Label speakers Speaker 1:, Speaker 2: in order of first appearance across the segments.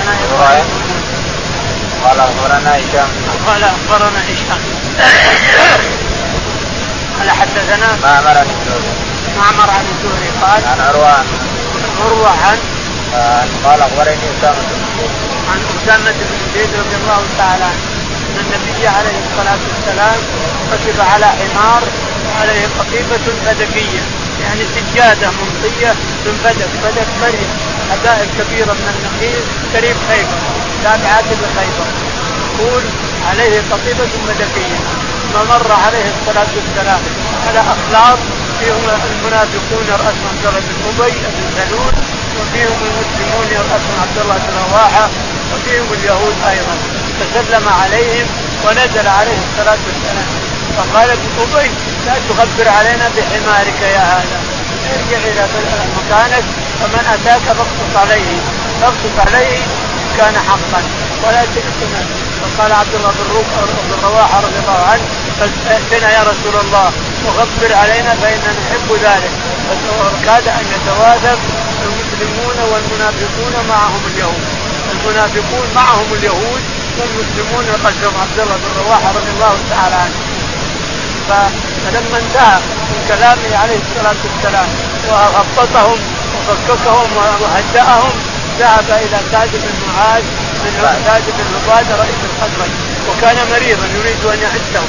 Speaker 1: حدثنا إبراهيم
Speaker 2: قال أخبرنا هشام.
Speaker 1: قال أخبرنا هشام. قال حدثنا
Speaker 2: معمر عن الزهري.
Speaker 1: معمر عن الزهري. قال
Speaker 2: عن عروه
Speaker 1: عروه عن
Speaker 2: قال أخبرني أسامة بن
Speaker 1: عن أسامة بن زيد رضي الله تعالى عنه. أن النبي عليه الصلاة والسلام ركب على حمار عليه قطيفة فدكيه يعني سجادة منطية من فدك فدك مريم حدائق كبيرة من النخيل قريب خيبر تابعات لخيبر يقول عليه قطيفه فدكيه ثم مر عليه الصلاة والسلام. على أخلاق فيهم المنافقون راسهم عبد الله بن أبي بن سلول وفيهم المسلمون راسهم عبد الله بن رواحة وفيهم اليهود أيضا. فسلم عليهم ونزل عليه الصلاة والسلام. فقال ابن أبي لا تغبر علينا بحمارك يا هذا. ارجع إلى مكانك فمن أتاك فاقصص عليه. فاقصص عليه ان كان حقا. ولا تكتمه فقال عبد الله بن رواحة رضي الله عنه فاتنا يا رسول الله. وغبر علينا فإننا نحب ذلك. وكاد أن يتواثب المسلمون والمنافقون معهم اليهود. المنافقون معهم اليهود والمسلمون قدرهم عبد الله بن رواحة رضي الله تعالى عنه. فلما انتهى من كلامه عليه الصلاة والسلام وغبطهم وفككهم وهدأهم ذهب إلى سعد بن معاذ من سعد بن عباده رئيس الخزرج وكان مريضا يريد أن يعده.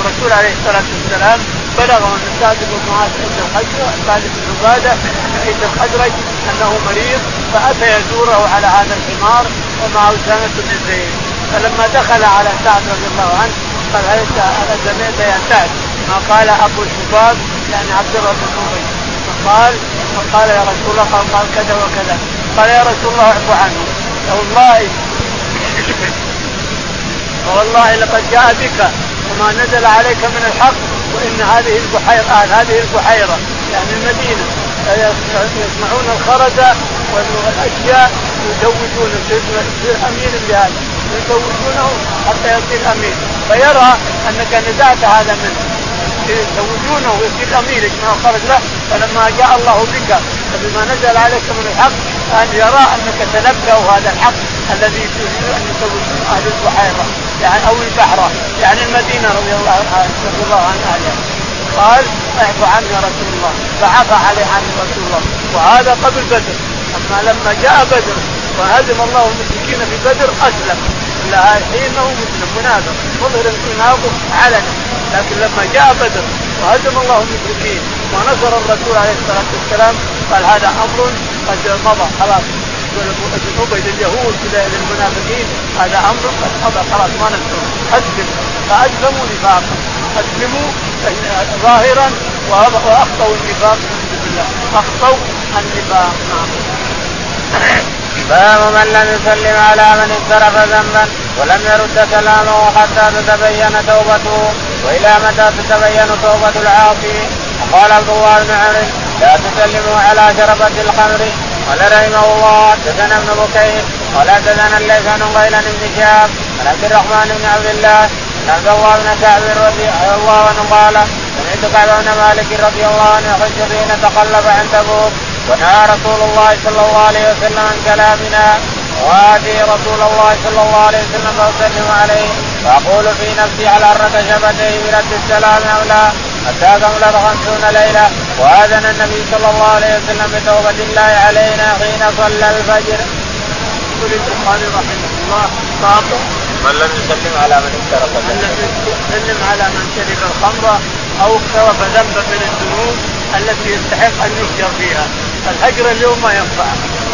Speaker 1: الرسول عليه الصلاة والسلام بلغه أن سعد بن معاذ عند الخزرج سعد بن عبادة رئيس الخزرج أنه مريض فأتى يزوره على هذا الحمار ومعه أسامة بن زيد. فلما دخل على سعد رضي الله عنه قال هل سمعت يا سعد؟ ما قال أبو الشباب يعني عبد الله بن ابي فقال يا رسول الله قال, قال كذا وكذا. قال يا رسول الله اعفو عنه. والله والله لقد جاء بك وما نزل عليك من الحق وإن هذه البحيرة آه هذه البحيرة يعني المدينة يصنعون الخرز والأشياء يزوجون يصير أمين بهذا يزوجونه حتى يصير أمين. فيرى أنك نزعت هذا منه. يزوجونه ويصير امير يجمع الخرج له. فلما جاء الله بك فبما نزل عليك من الحق أن يرى أنك تنبأ هذا الحق الذي تريد أن يزوجون أهل البحيرة يعني أو البحره يعني المدينة رضي الله عنها عن اهلها قال اعفو عني يا رسول الله. فعفى عليه عنه رسول الله. وهذا قبل بدر. أما لما جاء بدر وهزم الله المشركين في بدر أسلم. إلا الحين هو مسلم منافق. مظهر التناقض علنا لكن لما جاء بدر وهزم الله المشركين ونصر الرسول عليه الصلاة والسلام قال هذا أمر قد مضى خلاص. عبيد اليهود للمنافقين هذا أمر قد مضى خلاص ما نذكر اسلم فأسلموا نفاقا. أسلموا ظاهرا واخطوا النفاق بالله اخطوا النفاق. نعم
Speaker 2: باب من لم يسلم على من اقترف ذنبا ولم يرد كلامه حتى تتبين توبته. وإلى متى تتبين توبة العاصي؟ وقال عبد الله بن عمرو لا تسلموا على شربة الخمر. قال رحمه الله حدثنا ابن بكير قال حدثنا الليث بن غيلان بن شهاب عن عبد الرحمن بن عبد الله عن عبد الله بن كعب رضي الله عنه قال سمعت كعب بن مالك رضي الله عنه يحج حين تقلب عن تبوك ونهى رسول الله صلى الله عليه وسلم عن كلامنا. وآتي رسول الله صلى الله عليه وسلم فأسلم عليه وأقول في نفسي على حرك شفتيه برد السلام أو لا؟ حتى كملت خمسون ليلة وآذن النبي صلى الله عليه وسلم بتوبة الله علينا حين صلى الفجر.
Speaker 1: يقول البخاري رحمه الله باب
Speaker 2: من لم يسلم على من اقترف
Speaker 1: من لم يسلم على من شرب الخمر أو اقترف ذنبا من الذنوب التي يستحق أن يهجر فيها. الهجر اليوم ما ينفع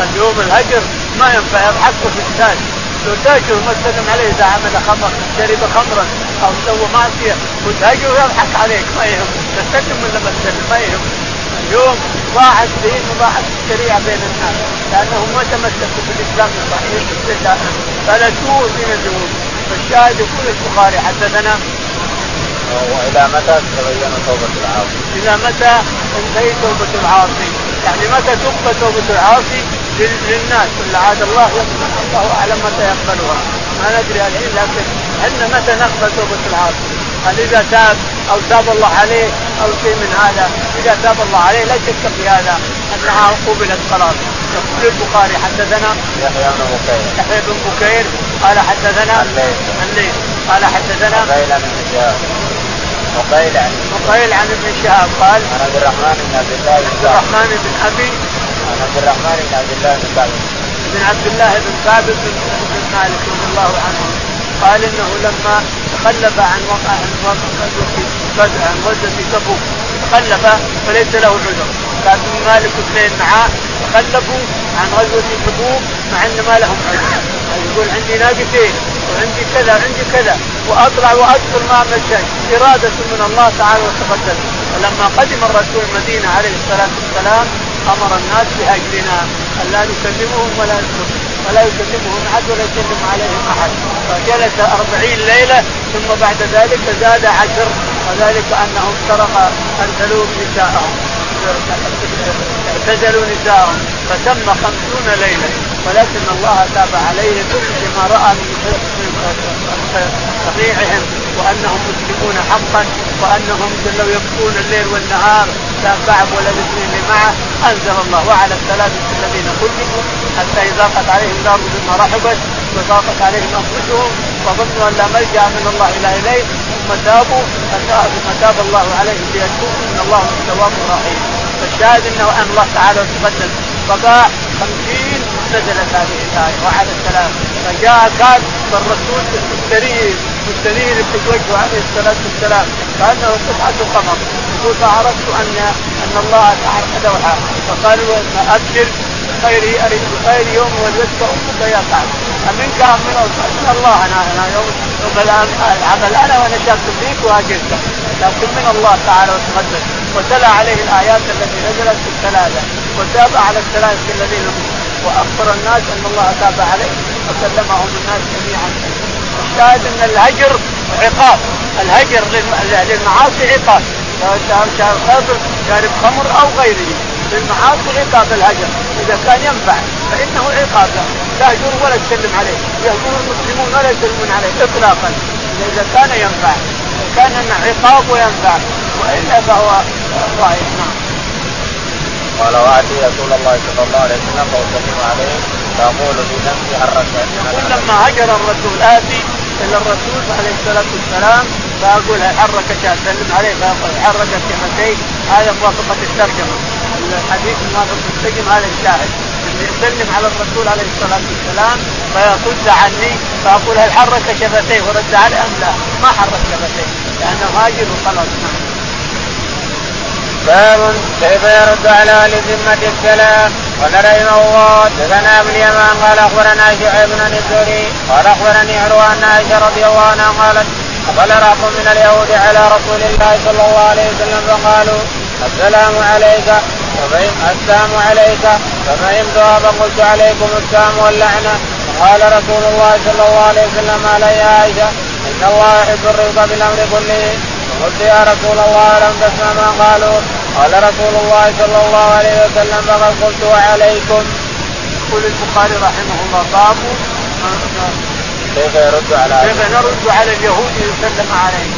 Speaker 1: اليوم الهجر ما ينفع يضحك في التاج لو تاجر ما تسلم عليه إذا عمل خمر شرب خمرا أو سوى معصيه وتهجر يضحك عليك ما يهم. تسلم ولا ما تسلم ما يهم. اليوم ضاع الدين وضاعت الشريعة بين الناس لانهم ما تمسكوا بالإسلام الصحيح فلتوا من الذنوب فالشاهد يقول البخاري حدثنا.
Speaker 2: والى متى تتبين توبة العاصي؟
Speaker 1: إلى متى تنتهي توبة العاصي؟ يعني متى تقبل توبة العاصي؟ للناس ولا عاد الله يقبل الله أعلم متى يقبلها. ما ندري الحين لكن إحنا متى نقبل توبة العاصي؟ هل إذا تاب أو تاب الله عليه أو شيء من هذا إذا تاب الله عليه لا شك في هذا أنها قبلت خلاص يقول البخاري حدثنا
Speaker 2: يحيى بن بكير.
Speaker 1: يحيى بن بكير قال حدثنا
Speaker 2: الليل
Speaker 1: الليل قال حدثنا
Speaker 2: قيل عن ابن شهاب. وقيل عن
Speaker 1: وقيل عن ابن شهاب قال
Speaker 2: عن عبد الرحمن بن الله
Speaker 1: عبد الرحمن بن أبي
Speaker 2: عن عبد الرحمن بن عبد الله بن كعب
Speaker 1: بن عبد الله بن ثابت بن مالك رضي الله عنه قال إنه لما تخلف عن وقع عن عن غزوه تبوك تخلف فليس له عذر. لكن مالك اثنين معاه تخلفوا عن غزوة تبوك مع أن ما لهم عذر. يقول عندي ناقتين وعندي كذا وعندي كذا وأطلع وادخل ما أعمل شيء. إرادة من الله تعالى وتقدم. فلما قدم الرسول المدينة عليه الصلاة والسلام أمر الناس بهجرنا أن لا نكلمهم ولا ولا يكلمهم أحد ولا يسلم عليهم أحد. فجلس أربعين ليلة ثم بعد ذلك زاد عشر وذلك أنهم سرق أرسلوا نساءهم. اعتزلوا نساءهم. فتم خمسون ليلة. ولكن الله تاب عليهم بما رأى من صحيحهم وأنهم مسلمون حقا وأنهم لو يبكون الليل والنهار لا كعب ولا الاثنين معه. أنزل الله وعلى الثلاثه الذين خلفوا حتى إذا ضاقت عليهم الأرض بما رحبت وضاقت عليهم أنفسهم وظنوا أن لا ملجأ من الله إلا إليه ثم تابوا ثم تاب الله عليهم ليتوبوا إن الله التواب الرحيم فالشاهد إنه أن الله تعالى تقدم. بقاء خمسين نزلت هذه الآية وعلى السلام فجاء كان الرسول مسترير مستنير في وجهه عليه الصلاة والسلام كانه قطعة قمر يقول فعرفت ان أن الله احرق دوحه فقالوا أبشر خير خير يوم ولدتك أمك يا كعب امنك ام من من الله أنا أنا يوم يوم العمل أنا وأنا شاك فيك وهاجرت. لكن من الله تعالى وتقدم وتلا عليه الآيات التي نزلت في الثلاثه وتاب على الثلاثه الذين وأخبر الناس أن الله تاب عليه. وسلمهم الناس جميعا. الشاهد إن الهجر عقاب الهجر للمعاصي عقاب. شارب خمر أو غيره للمعاصي عقاب الهجر. إذا كان ينفع فإنه عقاب تهجر ولا تسلم عليه. يهجر المسلمون ولا يسلمون عليه اطلاقا. إذا كان ينفع كان عقاب وينفع وإلا فهو ضعيف. نعم.
Speaker 2: قال وآتي رسول الله صلى الله عليه وسلم فأسلم عليه فأقول في نفسي حركت
Speaker 1: لما هجر الرسول آتي إلى الرسول عليه الصلاة والسلام فأقول حرك سلم عليه حرك شفتيه هذا موافقه الترجمة الحديث موافق الترجمه هذا الشاهد يسلم على الرسول عليه الصلاة والسلام فيصد عني فأقول هل حرك شفتيه ورد عليه أم لا؟ ما حرك شفتيه لأنه هاجر وخلاص نعم.
Speaker 2: باب كيف يرد على أهل ذمه السلام قال رحمه الله حدثنا ابن اليمان قال أخبرنا شعيب بن الزهري قال أخبرني عروه ان عائشة رضي الله عنها قالت قال رهط من اليهود على رسول الله صلى الله عليه وسلم فقالوا السلام عليك ففهم السلام عليك ففهمتها فقلت عليكم السلام واللعنة. قال رسول الله صلى الله عليه وسلم علي عائشة إن الله يحب الرفق بالأمر كله. قلت يا رسول الله لم تسمع ما قالوا. قال رسول الله صلى الله عليه وسلم فقد قلت وعليكم.
Speaker 1: يقول البخاري رحمه الله باب
Speaker 2: كيف يرد على
Speaker 1: كيف نرد على اليهود يسلم عليه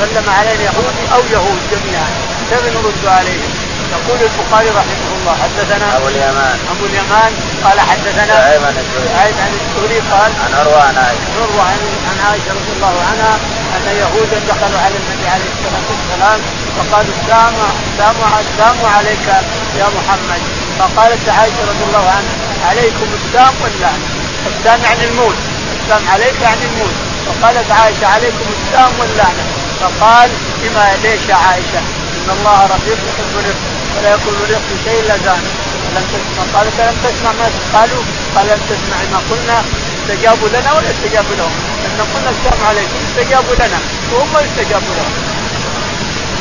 Speaker 1: سلم عليه اليهودي أو يهود جميعا كيف نرد عليهم؟ يقول البخاري رحمه الله حدثنا
Speaker 2: أبو اليمان
Speaker 1: أبو اليمان قال حدثنا
Speaker 2: شعيب عن الزهري
Speaker 1: شعيب عن الزهري قال
Speaker 2: عن عروة عن عائشة
Speaker 1: عروة عن عائشة رضي الله عنها أن يهودا دخلوا على النبي عليه الصلاة والسلام فقالوا السلام السلام السلام عليك يا محمد. فقالت عائشه رضي الله عنها عليكم السلام واللعنه السلام يعني الموت. السلام عليك يعني الموت. فقالت عائشة عليكم السلام واللعنه فقال بما ليش يا عائشة إن الله رفيق يحب الرفق ولا يقول الرفق شيء إلا زانه. لم تسمع قالت لم تسمع ما قالوا؟ قال لم تسمع ما قلنا استجابوا لنا ولا استجابوا لهم؟ ان قلنا السلام عليكم استجابوا لنا وهم استجابوا لهم.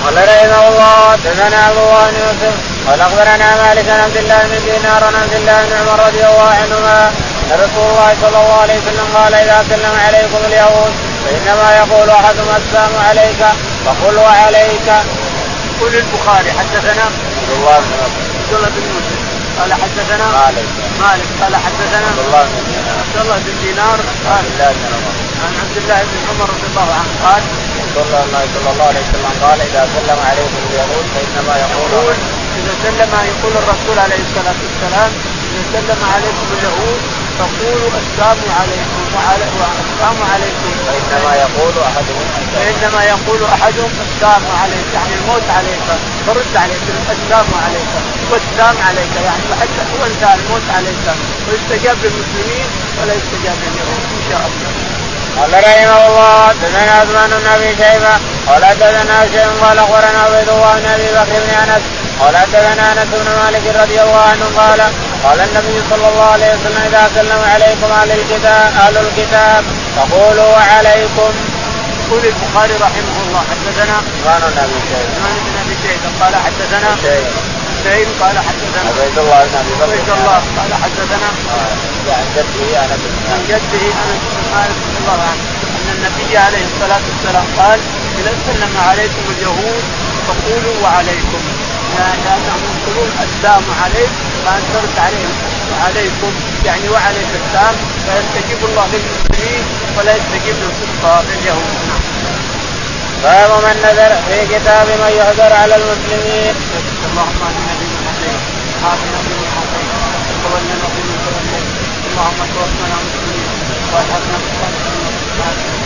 Speaker 2: قال رحمه الله حدثنا أبو بن يوسف قال أخبرنا مالك عبد الله بن دينار عن عبد الله بن عمر رضي الله عنهما رسول الله صلى الله عليه وسلم قال إذا سلم عليكم اليهود فإنما يقول أحدهم السلام عليك فقل وعليك.
Speaker 1: يقول البخاري حدثنا
Speaker 2: عبد الله بن
Speaker 1: عبد الله بن يوسف قال حدثنا
Speaker 2: مالك.
Speaker 1: مالك قال حدثنا
Speaker 2: عبد الله بن دينار
Speaker 1: عبد الله بن دينار قال
Speaker 2: عبد الله بن عمر.
Speaker 1: عن عبد الله بن عمر رضي الله عنه قال
Speaker 2: رسول الله صلى الله عليه وسلم قال إذا سلم عليكم اليهود فإنما يقول
Speaker 1: إذا سلم يقول الرسول عليه الصلاة والسلام إذا سلم عليكم اليهود فقولوا السلام عليكم وعلى السلام عليكم.
Speaker 2: وانما يقول أحدهم
Speaker 1: فإنما يقول أحدهم السلام عليك يعني الموت عليك فرد عليك السلام عليك والسلام عليك يعني حتى وانتهى الموت عليك. ويستجاب للمسلمين ولا يستجاب لليهود إن شاء الله.
Speaker 2: قال رحمه الله. حدثنا عثمان بن أبي شيبة. قال حدثنا شيء قال أخبرنا عبيد الله بن أبي بكر بن أنس. قال حدثنا أنس بن مالك رضي الله عنه قال قال النبي صلى الله عليه وسلم إذا سلم عليكم أهل الكتاب أهل الكتاب فقولوا وعليكم.
Speaker 1: يقول البخاري رحمه الله حدثنا
Speaker 2: عثمان بن أبي شيبة.
Speaker 1: عثمان بن أبي شيبة قال حدثنا حسين قال حدثنا
Speaker 2: عبيد الله بن أبي بكر.
Speaker 1: عبيد الله قال حدثنا
Speaker 2: عن جده انس
Speaker 1: عن جده انس بن مالك رضي الله عنه أن النبي عليه الصلاة والسلام قال إذا سلم عليكم اليهود فقولوا وعليكم. لانهم يقولون السلام عليك فان ترد عليهم. وعليكم. يعني وعليك السلام فيستجيب الله للمسلمين ولا يستجيب لليهود. نعم.
Speaker 2: باب من نذر في كتاب من يحذر على المسلمين.
Speaker 1: اللهم اهدنا فيمن هديت، عافنا فيمن عافيت، تولنا فيمن توليت، اللهم توفنا مسلمين والحقنا بالصالحين